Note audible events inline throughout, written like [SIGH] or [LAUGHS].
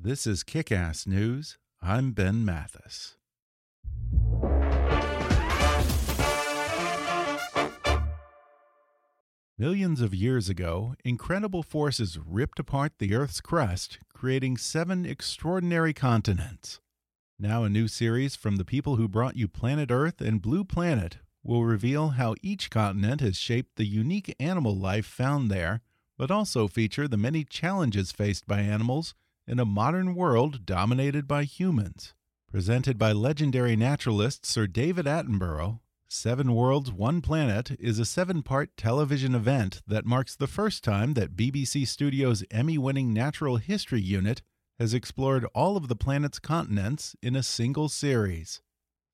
This is Kick Ass News. I'm Ben Mathis. Millions of years ago, incredible forces ripped apart the Earth's crust, creating seven extraordinary continents. Now, a new series from the people who brought you Planet Earth and Blue Planet will reveal how each continent has shaped the unique animal life found there, but also feature the many challenges faced by animals in a modern world dominated by humans. Presented by legendary naturalist Sir David Attenborough, Seven Worlds, One Planet is a seven part television event that marks the first time that BBC Studios' Emmy winning Natural History Unit has explored all of the planet's continents in a single series.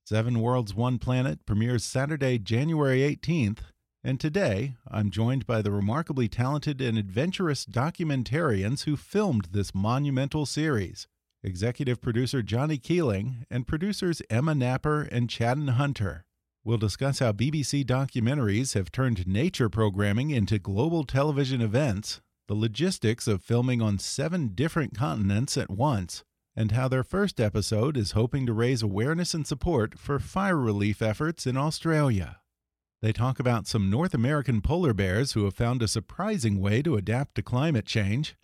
Seven Worlds, One Planet premieres Saturday, January 18th and today, I'm joined by the remarkably talented and adventurous documentarians who filmed this monumental series executive producer Jonny Keeling and producers Emma Napper and Chadden Hunter. We'll discuss how BBC documentaries have turned nature programming into global television events, the logistics of filming on seven different continents at once, and how their first episode is hoping to raise awareness and support for fire relief efforts in Australia. They talk about some North American polar bears who have found a surprising way to adapt to climate change,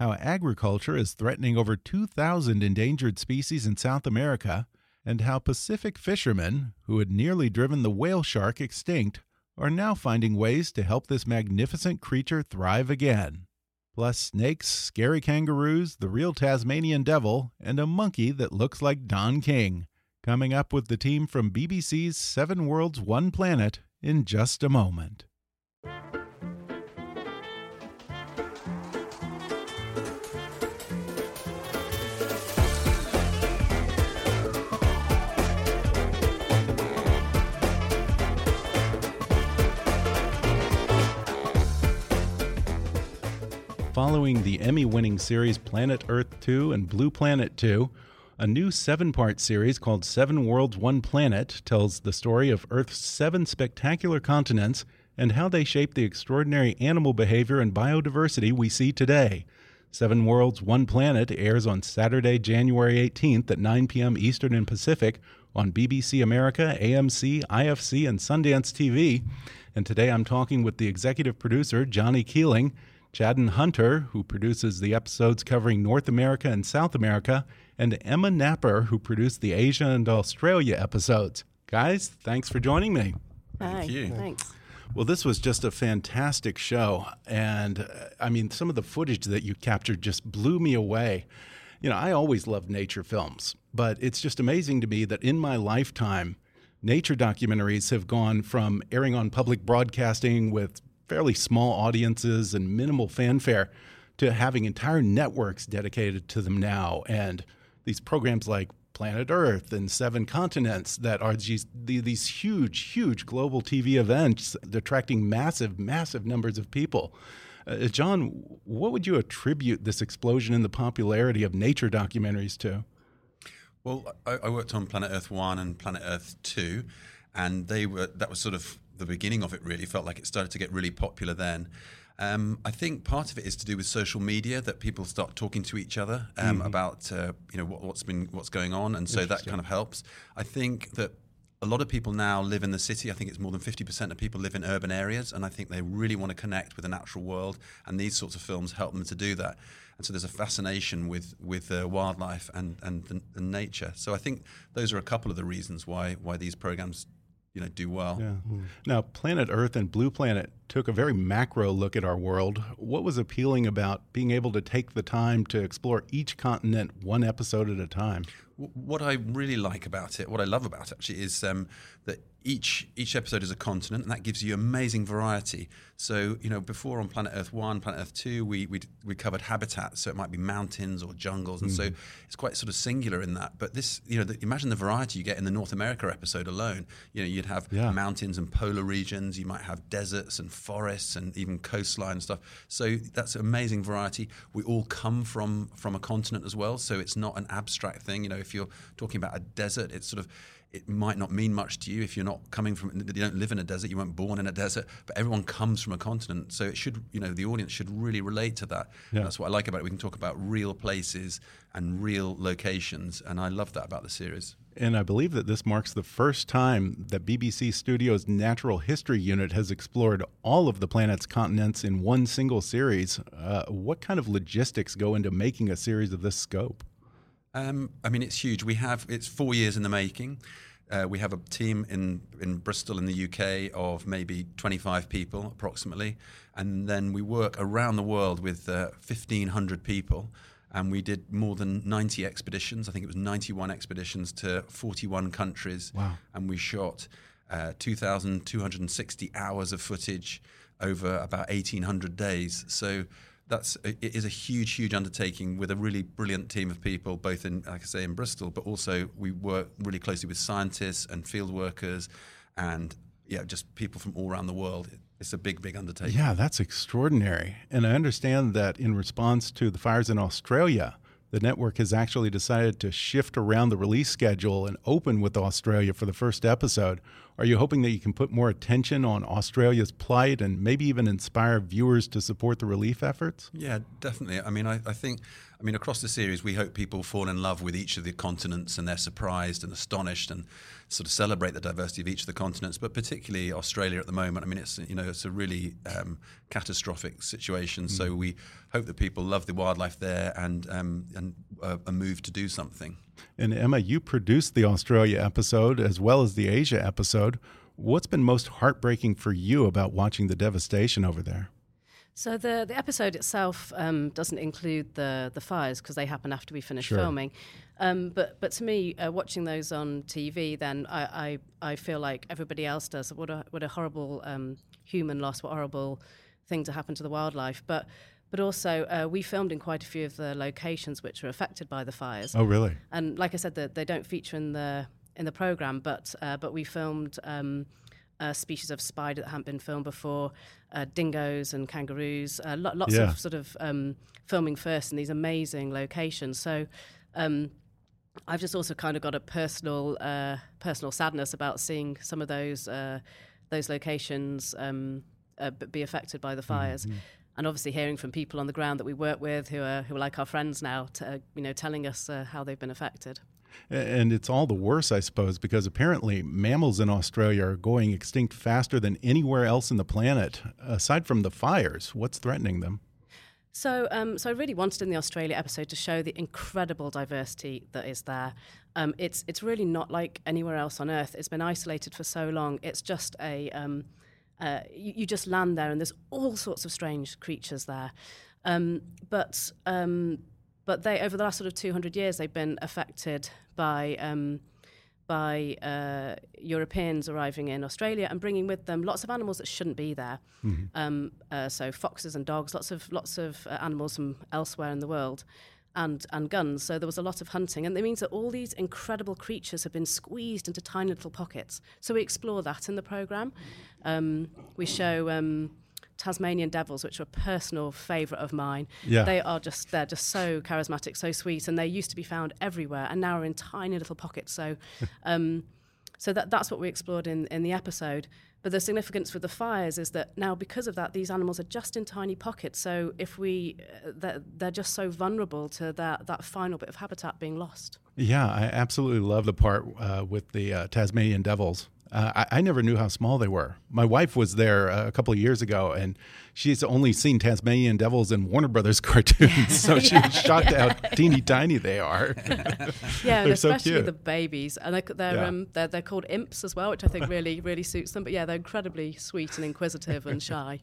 how agriculture is threatening over 2,000 endangered species in South America, and how Pacific fishermen, who had nearly driven the whale shark extinct, are now finding ways to help this magnificent creature thrive again. Plus, snakes, scary kangaroos, the real Tasmanian devil, and a monkey that looks like Don King. Coming up with the team from BBC's Seven Worlds, One Planet in just a moment. Following the Emmy winning series Planet Earth 2 and Blue Planet 2, a new seven part series called Seven Worlds, One Planet tells the story of Earth's seven spectacular continents and how they shape the extraordinary animal behavior and biodiversity we see today. Seven Worlds, One Planet airs on Saturday, January 18th at 9 p.m. Eastern and Pacific on BBC America, AMC, IFC, and Sundance TV. And today I'm talking with the executive producer, Jonny Keeling, Chadden Hunter, who produces the episodes covering North America and South America, and Emma Napper, who produced the Asia and Australia episodes. Guys, thanks for joining me. Hi, Thank you. Thanks. Well, this was just a fantastic show. And uh, I mean, some of the footage that you captured just blew me away. You know, I always loved nature films, but it's just amazing to me that in my lifetime, nature documentaries have gone from airing on public broadcasting with fairly small audiences and minimal fanfare to having entire networks dedicated to them now. And these programs like Planet Earth and Seven Continents that are these, these huge, huge global TV events attracting massive, massive numbers of people. Uh, John, what would you attribute this explosion in the popularity of nature documentaries to? Well, I, I worked on Planet Earth 1 and Planet Earth 2, and they were that was sort of the beginning of it really. Felt like it started to get really popular then. Um, I think part of it is to do with social media that people start talking to each other um, Mhm. about uh, you know what, what's been what's going on, and so that kind of helps. I think that a lot of people now live in the city. I think it's more than 50% of people live in urban areas, and I think they really want to connect with the natural world, and these sorts of films help them to do that. And so there's a fascination with with uh, wildlife and and, and nature. So I think those are a couple of the reasons why why these programs you know do well. Yeah. Now, Planet Earth and Blue Planet took a very macro look at our world. What was appealing about being able to take the time to explore each continent one episode at a time? What I really like about it, what I love about it actually, is um, that each each episode is a continent, and that gives you amazing variety. So you know, before on Planet Earth One, Planet Earth Two, we we, we covered habitats, so it might be mountains or jungles, and mm. so it's quite sort of singular in that. But this, you know, the, imagine the variety you get in the North America episode alone. You know, you'd have yeah. mountains and polar regions, you might have deserts and forests, and even coastline and stuff. So that's amazing variety. We all come from from a continent as well, so it's not an abstract thing. You know, if you're talking about a desert, it's sort of it might not mean much to you if you're not coming from you don't live in a desert you weren't born in a desert but everyone comes from a continent. So it should you know the audience should really relate to that. Yeah. that's what i like about it. We can talk about real places and real locations and i love that about the series. And i believe that this marks the first time that bbc studios natural history unit has explored all of the planet's continents in one single series. Uh, what kind of logistics go into making a series of this scope um, I mean, it's huge. We have it's four years in the making. Uh, we have a team in in Bristol in the UK of maybe 25 people approximately, and then we work around the world with uh, 1,500 people. And we did more than 90 expeditions. I think it was 91 expeditions to 41 countries. Wow. And we shot uh, 2,260 hours of footage over about 1,800 days. So that's it is a huge, huge undertaking with a really brilliant team of people, both in, like I say, in Bristol, but also we work really closely with scientists and field workers, and yeah, just people from all around the world. It's a big, big undertaking. Yeah, that's extraordinary. And I understand that in response to the fires in Australia, the network has actually decided to shift around the release schedule and open with Australia for the first episode. Are you hoping that you can put more attention on Australia's plight and maybe even inspire viewers to support the relief efforts? Yeah, definitely. I mean, I, I think I mean, across the series, we hope people fall in love with each of the continents and they're surprised and astonished and sort of celebrate the diversity of each of the continents. But particularly Australia at the moment, I mean, it's you know it's a really um, catastrophic situation. Mm. So we hope that people love the wildlife there and um, and uh, are moved to do something. And Emma, you produced the Australia episode as well as the Asia episode. What's been most heartbreaking for you about watching the devastation over there? So the the episode itself um, doesn't include the the fires because they happen after we finish sure. filming. Um, but but to me, uh, watching those on TV, then I, I, I feel like everybody else does. What a what a horrible um, human loss! What horrible thing to happen to the wildlife. But but also uh, we filmed in quite a few of the locations which were affected by the fires. Oh, really? And like I said, the, they don't feature in the in the program, but uh, but we filmed. Um, a species of spider that hadn't been filmed before, uh, dingoes and kangaroos, uh, lo- lots yeah. of sort of um, filming first in these amazing locations. So um, I've just also kind of got a personal uh, personal sadness about seeing some of those uh, those locations um, uh, be affected by the fires. Mm-hmm. And obviously, hearing from people on the ground that we work with, who are who are like our friends now, to, you know, telling us uh, how they've been affected. And it's all the worse, I suppose, because apparently mammals in Australia are going extinct faster than anywhere else in the planet. Aside from the fires, what's threatening them? So, um, so I really wanted in the Australia episode to show the incredible diversity that is there. Um, it's it's really not like anywhere else on Earth. It's been isolated for so long. It's just a um, uh, you, you, just land there, and there's all sorts of strange creatures there. Um, but um, but they over the last sort of 200 years they've been affected by um, by uh, Europeans arriving in Australia and bringing with them lots of animals that shouldn't be there. Mm-hmm. Um, uh, so foxes and dogs, lots of lots of uh, animals from elsewhere in the world, and and guns. So there was a lot of hunting, and it means that all these incredible creatures have been squeezed into tiny little pockets. So we explore that in the program. Um, we show. Um, Tasmanian devils, which are a personal favourite of mine. Yeah. They are just they're just so charismatic, so sweet, and they used to be found everywhere, and now are in tiny little pockets. So, [LAUGHS] um, so that that's what we explored in in the episode. but the significance with the fires is that now, because of that, these animals are just in tiny pockets. So if we, uh, they're, they're just so vulnerable to that that final bit of habitat being lost. Yeah, I absolutely love the part uh, with the uh, Tasmanian devils. Uh, I, I, never knew how small they were. My wife was there uh, a couple of years ago, and she's only seen Tasmanian devils in Warner Brothers [LAUGHS] cartoons, so [LAUGHS] she was shocked yeah. how [LAUGHS] teeny tiny they are. yeah, they're especially so the babies, and they're they're, yeah. um, they're, they're called imps as well, which I think really really suits them. But yeah, they're incredibly sweet and inquisitive and shy.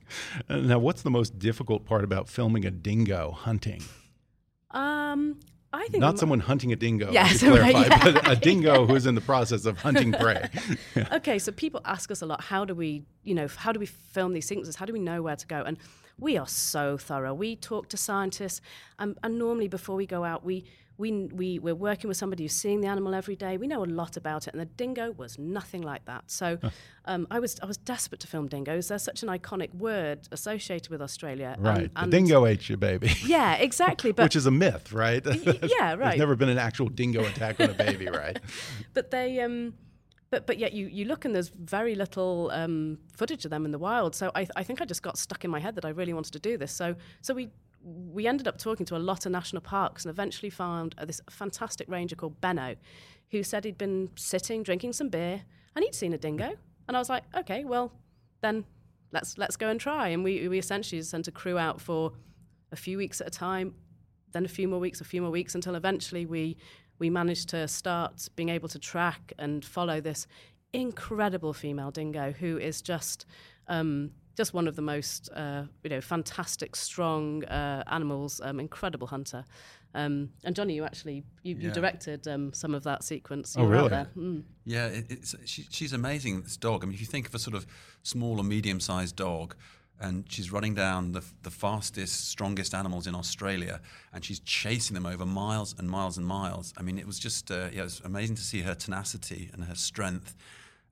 now, what's the most difficult part about filming a dingo hunting? Um, I think not someone hunting a dingo. Yes, to [LAUGHS] clarify, right, yeah. but a dingo yeah. [LAUGHS] who's in the process of hunting prey. yeah. [LAUGHS] Okay, so people ask us a lot, how do we, you know, how do we film these sequences? How do we know where to go? And we are so thorough. We talk to scientists, um, and normally before we go out, we we, we, we're working with somebody who's seeing the animal every day. We know a lot about it, and the dingo was nothing like that. So um, I, was, I was desperate to film dingoes. They're such an iconic word associated with Australia. Right. And, the dingo ate you, baby. Yeah, exactly. But [LAUGHS] Which is a myth, right? yeah, [LAUGHS] right. There's never been an actual dingo attack on a baby, right? [LAUGHS] but they. Um, but but yet you, you look and there's very little um, footage of them in the wild. So I, I think I just got stuck in my head that I really wanted to do this. So so we we ended up talking to a lot of national parks and eventually found uh, this fantastic ranger called Benno, who said he'd been sitting drinking some beer and he'd seen a dingo. And I was like, okay, well, then let's let's go and try. And we we essentially sent a crew out for a few weeks at a time, then a few more weeks, a few more weeks, until eventually we we managed to start being able to track and follow this incredible female dingo who is just um, just one of the most uh, you know fantastic, strong uh, animals. Um, incredible hunter. Um, and Jonny, you actually you, yeah. you directed um, some of that sequence. You oh, really? Mm. Yeah, it, it's she, she's amazing. This dog. I mean, if you think of a sort of small or medium-sized dog. And she's running down the, the fastest, strongest animals in Australia, and she's chasing them over miles and miles and miles. I mean, it was just uh, yeah, it was amazing to see her tenacity and her strength,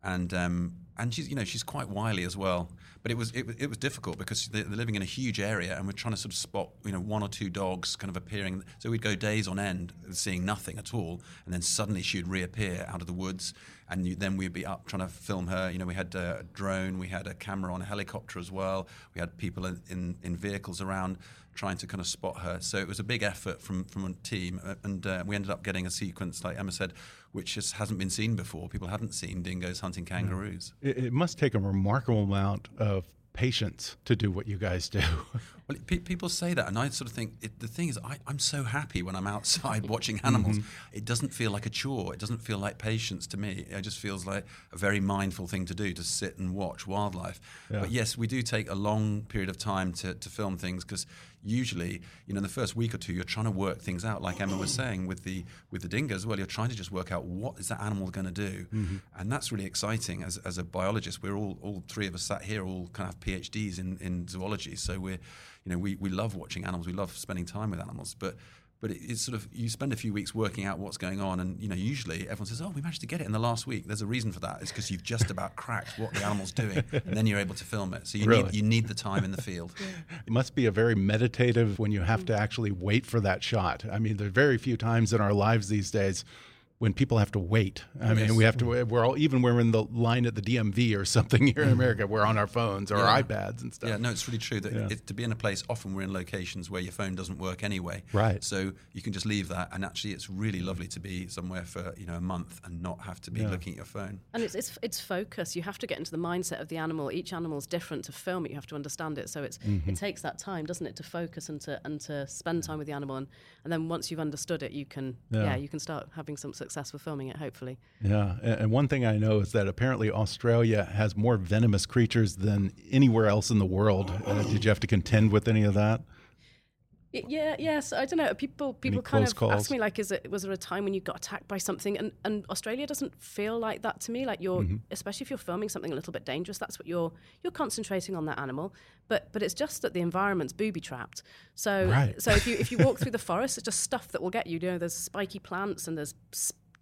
and um, and she's you know she's quite wily as well. But it was it, it was difficult because they're, living in a huge area, and we're trying to sort of spot you know one or two dogs kind of appearing. So we'd go days on end seeing nothing at all, and then suddenly she would reappear out of the woods, and you, then we'd be up trying to film her. You know, we had a drone, we had a camera on a helicopter as well. We had people in, in, in vehicles around trying to kind of spot her. So it was a big effort from from a team, uh, and uh, we ended up getting a sequence, like Emma said, which just hasn't been seen before. People haven't seen dingoes hunting kangaroos. It, it must take a remarkable amount of patience to do what you guys do. [LAUGHS] well, pe- people say that, and I sort of think it, the thing is, I, am so happy when I'm outside [LAUGHS] watching animals. Mm-hmm. It doesn't feel like a chore. It doesn't feel like patience to me. It just feels like a very mindful thing to do to sit and watch wildlife. Yeah. But yes, we do take a long period of time to, to film things because usually, you know, in the first week or two, you're trying to work things out. Like Emma was saying with the with the dingoes, well, you're trying to just work out what is that animal going to do, mm-hmm. and that's really exciting. As, as a biologist, we're all all three of us sat here, all kind of have PhDs in in zoology, so we're, you know, we we love watching animals, we love spending time with animals, but but it, it's sort of you spend a few weeks working out what's going on, and you know usually everyone says, "Oh, we managed to get it in the last week." There's a reason for that. It's because you've just about cracked what the animal's doing, and then you're able to film it. So you really? need you need the time in the field. It must be a very meditative when you have to actually wait for that shot. I mean, there are very few times in our lives these days when people have to wait. I yes. mean, we have to. We're all even when we're in the line at the DMV or something here in mm-hmm. America. We're on our phones or yeah. our iPads and stuff. Yeah, no, it's really true that yeah. it, to be in a place. Often we're in locations where your phone doesn't work anyway. Right. So you can just leave that, and actually, it's really lovely to be somewhere for you know a month and not have to be yeah. looking at your phone. And it's, it's it's focus. You have to get into the mindset of the animal. Each animal is different. To film it, you have to understand it. So it's mm-hmm. it takes that time, doesn't it, to focus and to and to spend time with the animal. And, and then once you've understood it, you can yeah, you can start having some success with filming it. Hopefully. Yeah, and one thing I know is that apparently Australia has more venomous creatures than anywhere else in the world. Uh, did you have to contend with any of that? Yeah, yes. I don't know. People people kind of calls? ask me like, is it was there a time when you got attacked by something? And and Australia doesn't feel like that to me. Like you're, mm-hmm. especially if you're filming something a little bit dangerous, that's what you're you're concentrating on that animal. But but it's just that the environment's booby trapped. So right. so if you if you walk [LAUGHS] through the forest, it's just stuff that will get you. You know, there's spiky plants and there's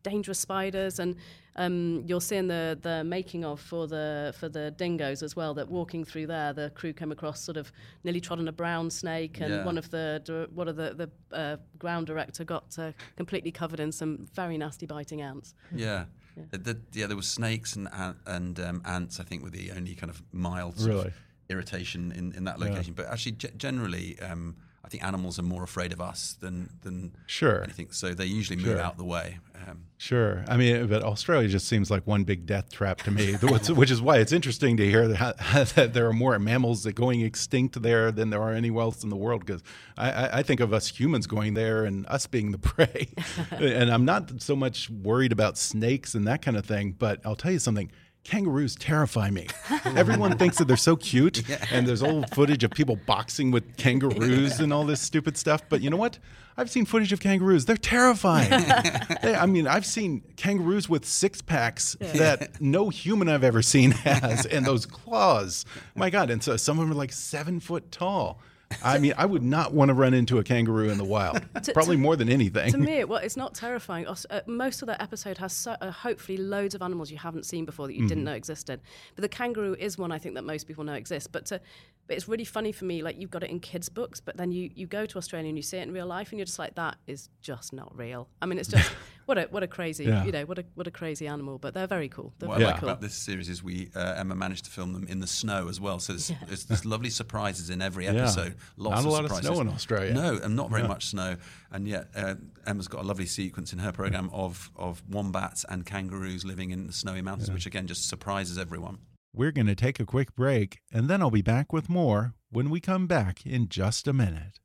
dangerous spiders, and um, you'll see in the the making of for the for the dingoes as well that walking through there, the crew came across sort of nearly trod on a brown snake, and yeah. one of the one of the the uh, ground director got uh, completely covered in some very nasty biting ants. Yeah. The, the, yeah, there was snakes and and um, ants. I think were the only kind of mild sort of irritation in, in that location. But actually, ge- generally, um, I think animals are more afraid of us than than Sure. anything. So they usually move Sure. out the way. Um, Sure. I mean, but Australia just seems like one big death trap to me, [LAUGHS] which which is why it's interesting to hear that, [LAUGHS] that there are more mammals that going extinct there than there are anywhere else in the world. Because I, I, I think of us humans going there and us being the [LAUGHS] prey. and I'm not so much worried about snakes and that kind of thing. But I'll tell you something. Kangaroos terrify me. Everyone thinks that they're so cute, [LAUGHS] and there's old footage of people boxing with kangaroos and all this stupid stuff. But you know what? I've seen footage of kangaroos. They're terrifying. [LAUGHS] They- I mean, I've seen kangaroos with six packs that no human I've ever seen [LAUGHS] has, and those claws. My God! And so some of them are like seven foot tall. I mean, I would not want to run into a kangaroo in the wild. [LAUGHS] Probably more than anything. to me, [LAUGHS] well, it's not terrifying. Uh, most of that episode has so, uh, hopefully loads of animals you haven't seen before that you didn't know existed. But the kangaroo is one I think that most people know exists. But to, but it's really funny for me. Like you've got it in kids' books, but then you, you go to Australia and you see it in real life, and you're just like, that is just not real. I mean, it's just [LAUGHS] what a what a crazy Yeah. you know what a what a crazy animal. But they're very cool. They're what very I like cool. about this series is we uh, Emma managed to film them in the snow as well. So there's, there's, there's lovely surprises in every episode. Lots Not a of lot of surprises. snow in Australia. No, and not very much snow. And yet uh, Emma's got a lovely sequence in her program of of wombats and kangaroos living in the snowy mountains, which again just surprises everyone. We're going to take a quick break, and then I'll be back with more when we come back in just a minute.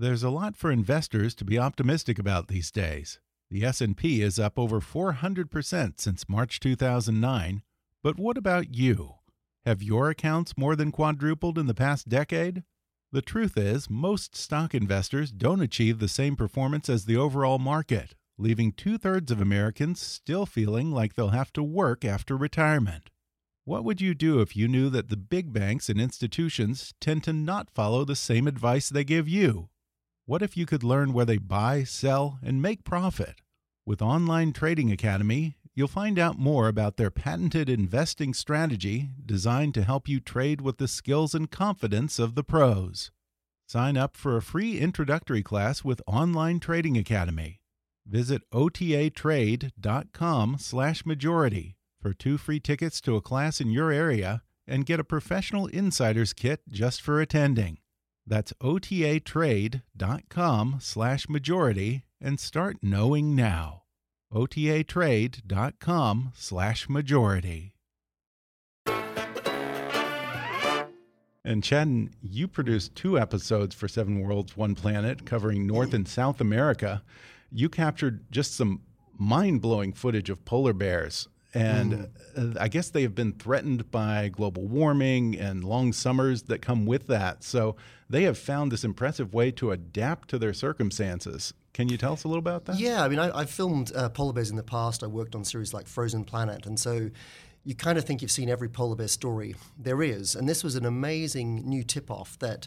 There's a lot for investors to be optimistic about these days. The S&P is up over 400% since March 2009, but what about you? Have your accounts more than quadrupled in the past decade? The truth is, most stock investors don't achieve the same performance as the overall market, leaving two thirds of Americans still feeling like they'll have to work after retirement. What would you do if you knew that the big banks and institutions tend to not follow the same advice they give you? What if you could learn where they buy, sell, and make profit? With Online Trading Academy, you'll find out more about their patented investing strategy designed to help you trade with the skills and confidence of the pros. Sign up for a free introductory class with Online Trading Academy. Visit otatrade.com/majority for two free tickets to a class in your area and get a professional insider's kit just for attending. That's otatrade.com slash majority and start knowing now. otatrade.com slash majority. And Chadden, you produced two episodes for Seven Worlds, One Planet, covering North and South America. You captured just some mind-blowing footage of polar bears, and uh, I guess they have been threatened by global warming and long summers that come with that. So they have found this impressive way to adapt to their circumstances. Can you tell us a little about that? Yeah, I mean, I, I've filmed uh, polar bears in the past. I worked on series like Frozen Planet, and so you kind of think you've seen every polar bear story there is. And this was an amazing new tip-off that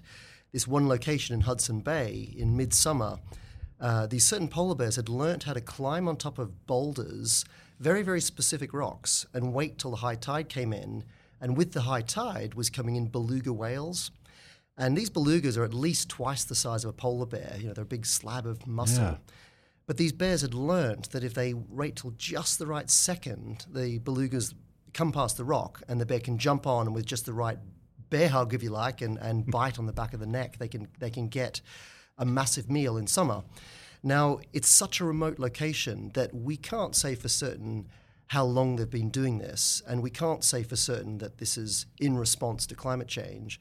this one location in Hudson Bay in midsummer, uh, these certain polar bears had learned how to climb on top of boulders, very very specific rocks, and wait till the high tide came in. And with the high tide was coming in beluga whales. And these belugas are at least twice the size of a polar bear. You know, they're a big slab of muscle. Yeah. But these bears had learned that if they wait till just the right second, the belugas come past the rock and the bear can jump on and with just the right bear hug, if you like, and, and hmm. bite on the back of the neck, they can, they can get a massive meal in summer. Now, it's such a remote location that we can't say for certain how long they've been doing this, and we can't say for certain that this is in response to climate change.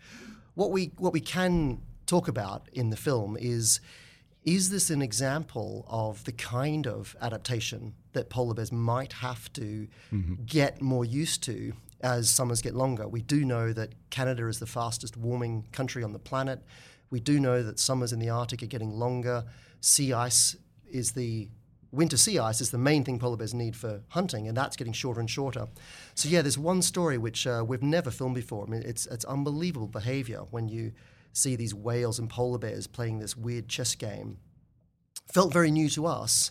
What we, what we can talk about in the film is is this an example of the kind of adaptation that polar bears might have to mm-hmm. get more used to as summers get longer? We do know that Canada is the fastest warming country on the planet. We do know that summers in the Arctic are getting longer. Sea ice is the winter sea ice is the main thing polar bears need for hunting, and that's getting shorter and shorter. So yeah, there's one story which uh, we've never filmed before. I mean, it's it's unbelievable behaviour when you see these whales and polar bears playing this weird chess game. Felt very new to us,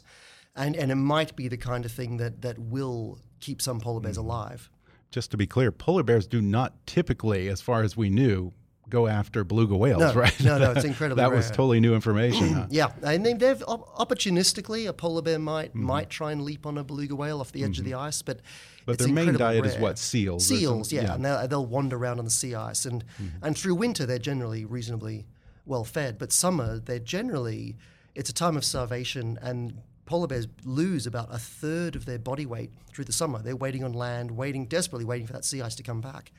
and and it might be the kind of thing that that will keep some polar bears alive. Just to be clear, polar bears do not typically, as far as we knew, go after beluga whales, No, right? no, no, it's [LAUGHS] incredibly that was totally new information. huh? [CLEARS THROAT] Yeah, and then they've opportunistically a polar bear might Mm-hmm. might try and leap on a beluga whale off the edge of the ice, but But their main diet is what, seals Seals, yeah, yeah. Mm-hmm. and they'll, they'll wander around on the sea ice, and and through winter they're generally reasonably well fed, but summer they're generally it's a time of starvation and. Polar bears lose about a third of their body weight through the summer. They're waiting on land, waiting desperately, waiting for that sea ice to come back.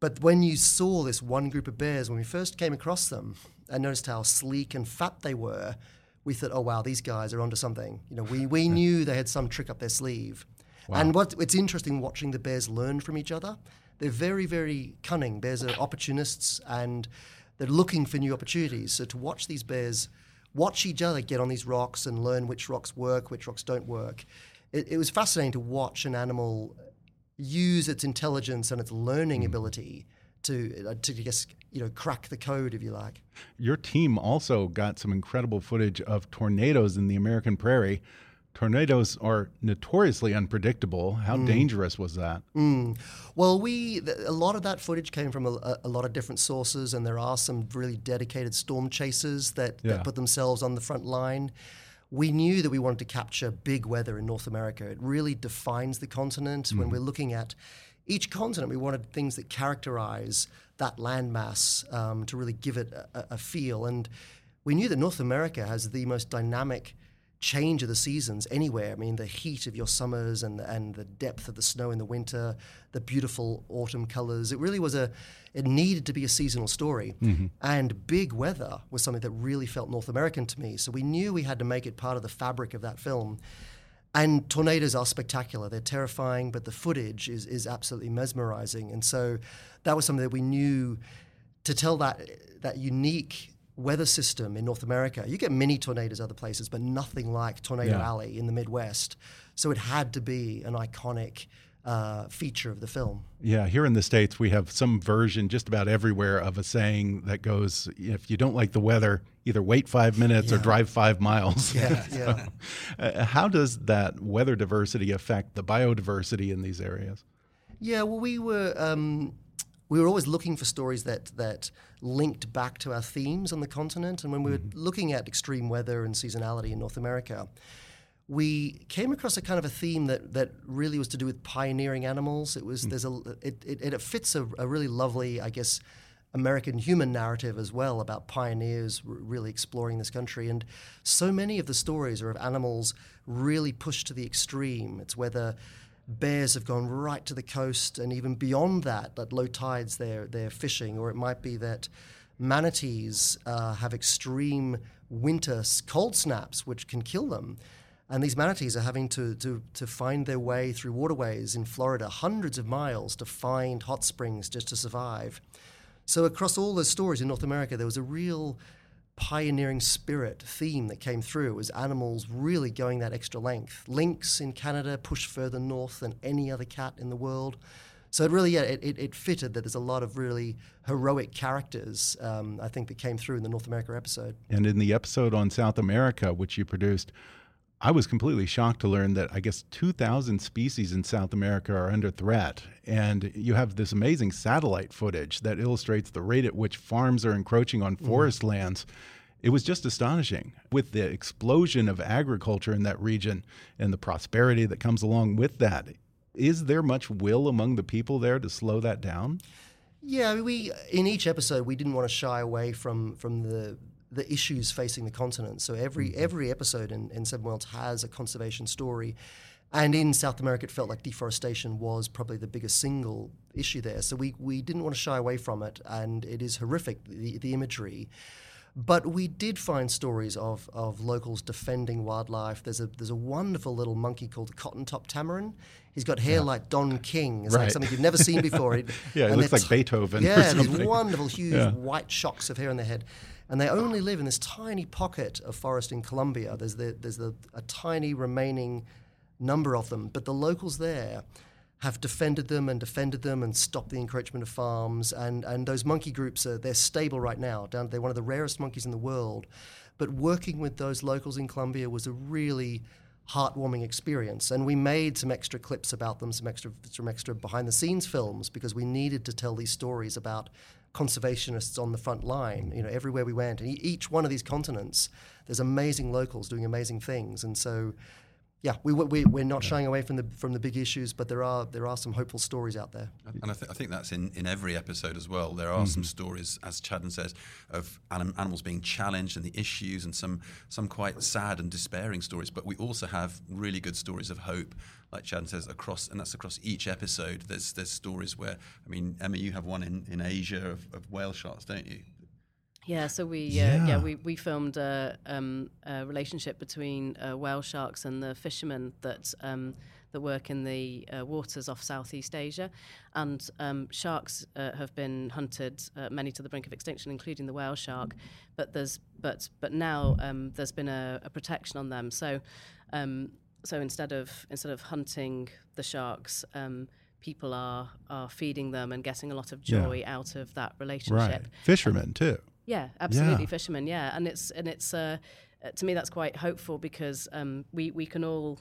But when you saw this one group of bears, when we first came across them and noticed how sleek and fat they were, we thought, oh wow, these guys are onto something. You know, we, we [LAUGHS] knew they had some trick up their sleeve. And what it's interesting watching the bears learn from each other. They're very, very cunning. Bears are opportunists and they're looking for new opportunities. So to watch these bears watch each other get on these rocks and learn which rocks work, which rocks don't work, it, it was fascinating to watch an animal use its intelligence and its learning ability to uh, to I guess you know crack the code if you like. Your team also got some incredible footage of tornadoes in the American prairie. Tornadoes are notoriously unpredictable. How Mm. dangerous was that? Well, we a lot of that footage came from a, a- a lot of different sources, and there are some really dedicated storm chasers that, Yeah. that put themselves on the front line. We knew that we wanted to capture big weather in North America. It really defines the continent. When we're looking at each continent, we wanted things that characterize that landmass um, to really give it a- a feel. And we knew that North America has the most dynamic change of the seasons anywhere. I mean, the heat of your summers and and the depth of the snow in the winter, the beautiful autumn colors. It really was a. It needed to be a seasonal story, mm-hmm. and big weather was something that really felt North American to me. So we knew we had to make it part of the fabric of that film. And tornadoes are spectacular. They're terrifying, but the footage is is absolutely mesmerizing. And so that was something that we knew to tell that that unique weather system in North America. You get mini tornadoes other places, but nothing like Tornado Yeah. Alley in the Midwest. So it had to be an iconic uh, feature of the film. Yeah, here in the States, we have some version just about everywhere of a saying that goes if you don't like the weather, either wait five minutes or drive five miles. Yeah, [LAUGHS] yeah. Uh, How does that weather diversity affect the biodiversity in these areas? Yeah, well, we were um, we were always looking for stories that that linked back to our themes on the continent, and when we were mm-hmm. looking at extreme weather and seasonality in North America, we came across a kind of a theme that that really was to do with pioneering animals. It was mm. there's a it it, it fits a, a really lovely, I guess. American human narrative as well about pioneers r- really exploring this country. And so many of the stories are of animals really pushed to the extreme. It's whether bears have gone right to the coast and even beyond that, at low tides they're, they're fishing, or it might be that manatees uh, have extreme winter cold snaps which can kill them. And these manatees are having to, to, to find their way through waterways in Florida, hundreds of miles to find hot springs just to survive. So across all those stories in North America, there was a real pioneering spirit theme that came through. Was animals really going that extra length. Lynx in Canada pushed further north than any other cat in the world. So it really, yeah, it, it, it fitted that there's a lot of really heroic characters, um, I think, that came through in the North America episode. And in the episode on South America, which you produced, I was completely shocked to learn that I guess 2,000 species in South America are under threat. And you have this amazing satellite footage that illustrates the rate at which farms are encroaching on mm-hmm. forest lands. It was just astonishing with the explosion of agriculture in that region and the prosperity that comes along with that. Is there much will among the people there to slow that down? Yeah, we in each episode we didn't want to shy away from from the the issues facing the continent. So every mm-hmm. every episode in, in Seven Worlds has a conservation story. And in South America, it felt like deforestation was probably the biggest single issue there. So we, we didn't want to shy away from it, and it is horrific, the, the imagery. But we did find stories of, of locals defending wildlife. There's a there's a wonderful little monkey called the cotton top tamarin. He's got hair like Don King. It's like something you've never seen before. [LAUGHS] It- Yeah, it looks like Beethoven or Yeah, these wonderful, huge Yeah. white shocks of hair on their head. And they only live in this tiny pocket of forest in Colombia. There's, the, there's the, a tiny remaining number of them. But the locals there have defended them and defended them and stopped the encroachment of farms. And, and those monkey groups, are, they're stable right now. Down, they're one of the rarest monkeys in the world. But working with those locals in Colombia was a really heartwarming experience. And we made some extra clips about them, some extra some extra behind the scenes films because we needed to tell these stories about conservationists on the front line. You know, everywhere we went, and each one of these continents, there's amazing locals doing amazing things, and so. Yeah, we, we, we're not shying away from the from the big issues, but there are there are some hopeful stories out there. And I, th- I think that's in, in every episode as well. There are mm-hmm. some stories, as Chadden says, of anim- animals being challenged and the issues, and some some quite sad and despairing stories. But we also have really good stories of hope, like Chadden says, across and that's across each episode. There's there's stories where I mean, Emma, you have one in, in Asia of, of whale sharks, don't you? Yeah, so we Yeah. Uh, yeah we, we filmed a, um, a relationship between uh, whale sharks and the fishermen that um, that work in the uh, waters off Southeast Asia, and um, sharks uh, have been hunted, uh, many to the brink of extinction, including the whale shark. But there's but but now um, there's been a, a protection on them. So um, so instead of instead of hunting the sharks. Um, People are are feeding them and getting a lot of Yeah. joy out of that relationship. Right. Fishermen, too. Yeah, absolutely, Yeah. fishermen. Yeah, and it's and it's uh, uh, to me that's quite hopeful because um, we we can all.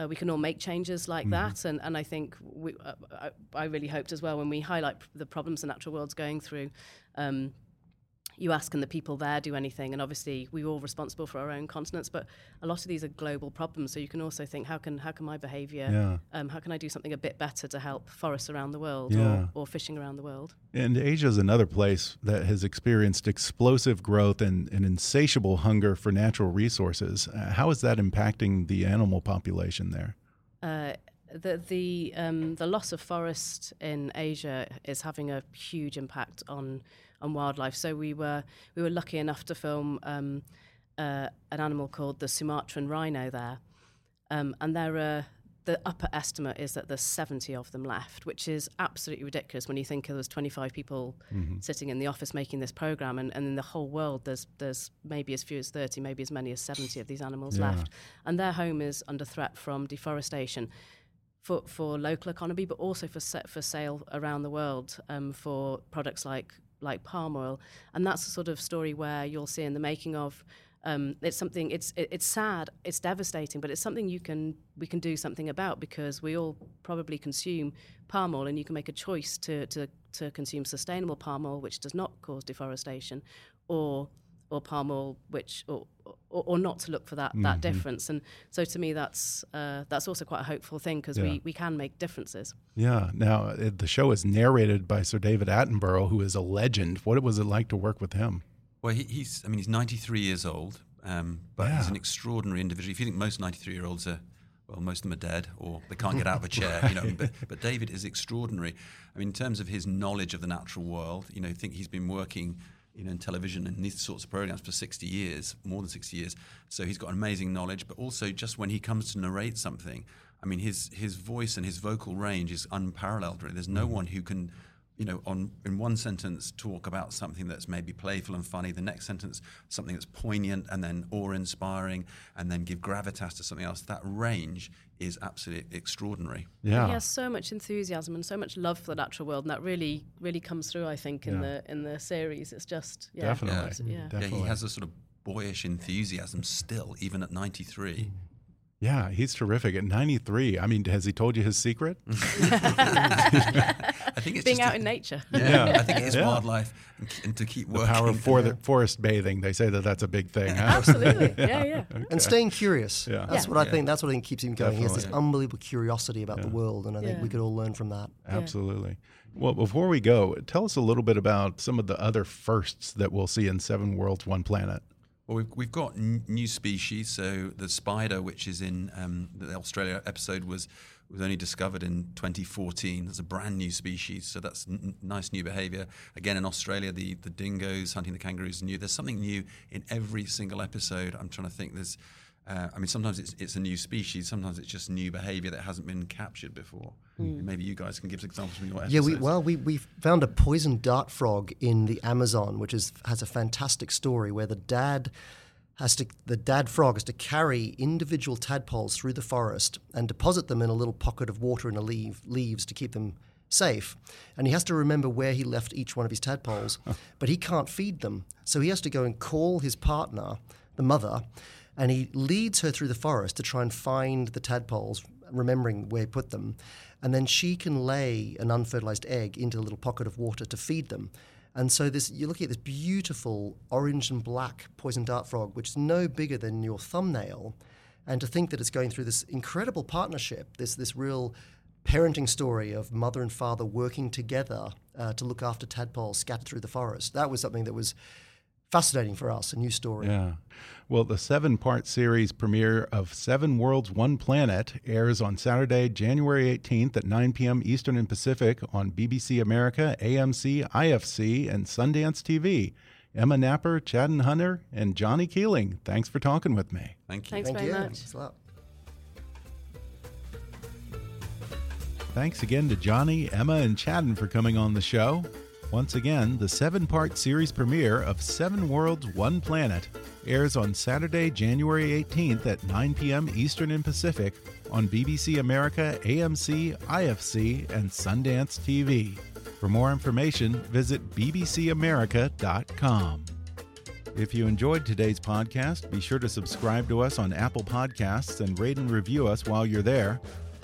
Uh, we can all make changes like that, and, and I think we, uh, I, I really hoped as well when we highlight the problems the natural world's going through. Um, you ask, can the people there do anything? And obviously, we're all responsible for our own continents, but a lot of these are global problems. So you can also think, how can how can my behaviour, Yeah. um, how can I do something a bit better to help forests around the world Yeah. or, or fishing around the world? And Asia is another place that has experienced explosive growth and an insatiable hunger for natural resources. Uh, how is that impacting the animal population there? Uh, the the um, the loss of forest in Asia is having a huge impact on on wildlife. So we were we were lucky enough to film um, uh, an animal called the Sumatran rhino there, um, and there are. The upper estimate is that there's 70 of them left, which is absolutely ridiculous when you think there was 25 people sitting in the office making this program, and, and in the whole world there's there's maybe as few as 30, maybe as many as 70 of these animals left, and their home is under threat from deforestation for, for local economy, but also for for sale around the world um, for products like like palm oil, and that's the sort of story where you'll see in the making of. Um, it's something. It's it, it's sad. It's devastating, but it's something you can we can do something about because we all probably consume palm oil, and you can make a choice to to to consume sustainable palm oil, which does not cause deforestation, or or palm oil, which or, or, or not to look for that that difference. And so to me, that's uh, that's also quite a hopeful thing because Yeah. we, we can make differences. Yeah. Now, uh, the show is narrated by Sir David Attenborough, who is a legend. What was it like to work with him? Well, he, he's, I mean, he's 93 years old, um, but he's an extraordinary individual. If you think most 93 year olds are, well, most of them are dead or they can't get out of a chair, you know, but, [LAUGHS] but David is extraordinary. I mean, in terms of his knowledge of the natural world, you know, I think he's been working, you know, in television and these sorts of programs for 60 years, more than 60 years. So he's got amazing knowledge, but also just when he comes to narrate something, I mean, his, his voice and his vocal range is unparalleled, really. There's no mm. one who can you know, on in one sentence talk about something that's maybe playful and funny, the next sentence something that's poignant and then awe-inspiring, and then give gravitas to something else. That range is absolutely extraordinary. Yeah. He has so much enthusiasm and so much love for the natural world, and that really really comes through. I think in Yeah. the in the series, it's just yeah, Definitely. yeah. Yeah, Definitely. he has a sort of boyish enthusiasm still, even at 93. Yeah, he's terrific. At 93, I mean, has he told you his secret? [LAUGHS] I think it's Being just out a- in nature. Yeah, Yeah. I think it is Yeah. wildlife and, and to keep working. The power of for forest bathing. They say that that's a big thing. Huh? Absolutely, [LAUGHS] yeah, yeah. and staying curious. Yeah. That's Yeah. what I Yeah. think. That's what I think keeps him going. He has this Definitely. unbelievable curiosity about the world, and I think Yeah. we could all learn from that. Absolutely. Well, before we go, tell us a little bit about some of the other firsts that we'll see in Seven Worlds, One Planet. Well, we've, we've got n- new species. So the spider, which is in um, the Australia episode, was was only discovered in 2014. It's a brand new species, so that's n- nice new behaviour. Again, in Australia, the the dingoes hunting the kangaroos new. There's something new in every single episode. I'm trying to think. There's, uh, I mean, sometimes it's it's a new species. Sometimes it's just new behaviour that hasn't been captured before. Maybe you guys can give examples from your Yeah, we, well, we, we found a poison dart frog in the Amazon, which is has a fantastic story where the dad has to the dad frog has to carry individual tadpoles through the forest and deposit them in a little pocket of water in the leaf, leaves to keep them safe. And he has to remember where he left each one of his tadpoles, [LAUGHS] but he can't feed them, so he has to go and call his partner, the mother. And he leads her through the forest to try and find the tadpoles, remembering where he put them. And then she can lay an unfertilized egg into a little pocket of water to feed them. And so this, you're looking at this beautiful orange and black poison dart frog, which is no bigger than your thumbnail. And to think that it's going through this incredible partnership, this, this real parenting story of mother and father working together uh, to look after tadpoles scattered through the forest. That was something that was fascinating for us, a new story. Yeah. Well, the seven part series premiere of Seven Worlds, One Planet airs on Saturday, January 18th at 9 p.m. Eastern and Pacific on BBC America, AMC, IFC, and Sundance TV. Emma Napper, Chadden Hunter, and Jonny Keeling, thanks for talking with me. Thank you. Thanks Thank very you. much. Thanks a lot. Thanks again to Jonny, Emma, and Chadden for coming on the show. Once again, the seven part series premiere of Seven Worlds, One Planet airs on Saturday, January 18th at 9 p.m. Eastern and Pacific on BBC America, AMC, IFC, and Sundance TV. For more information, visit bbcamerica.com. If you enjoyed today's podcast, be sure to subscribe to us on Apple Podcasts and rate and review us while you're there.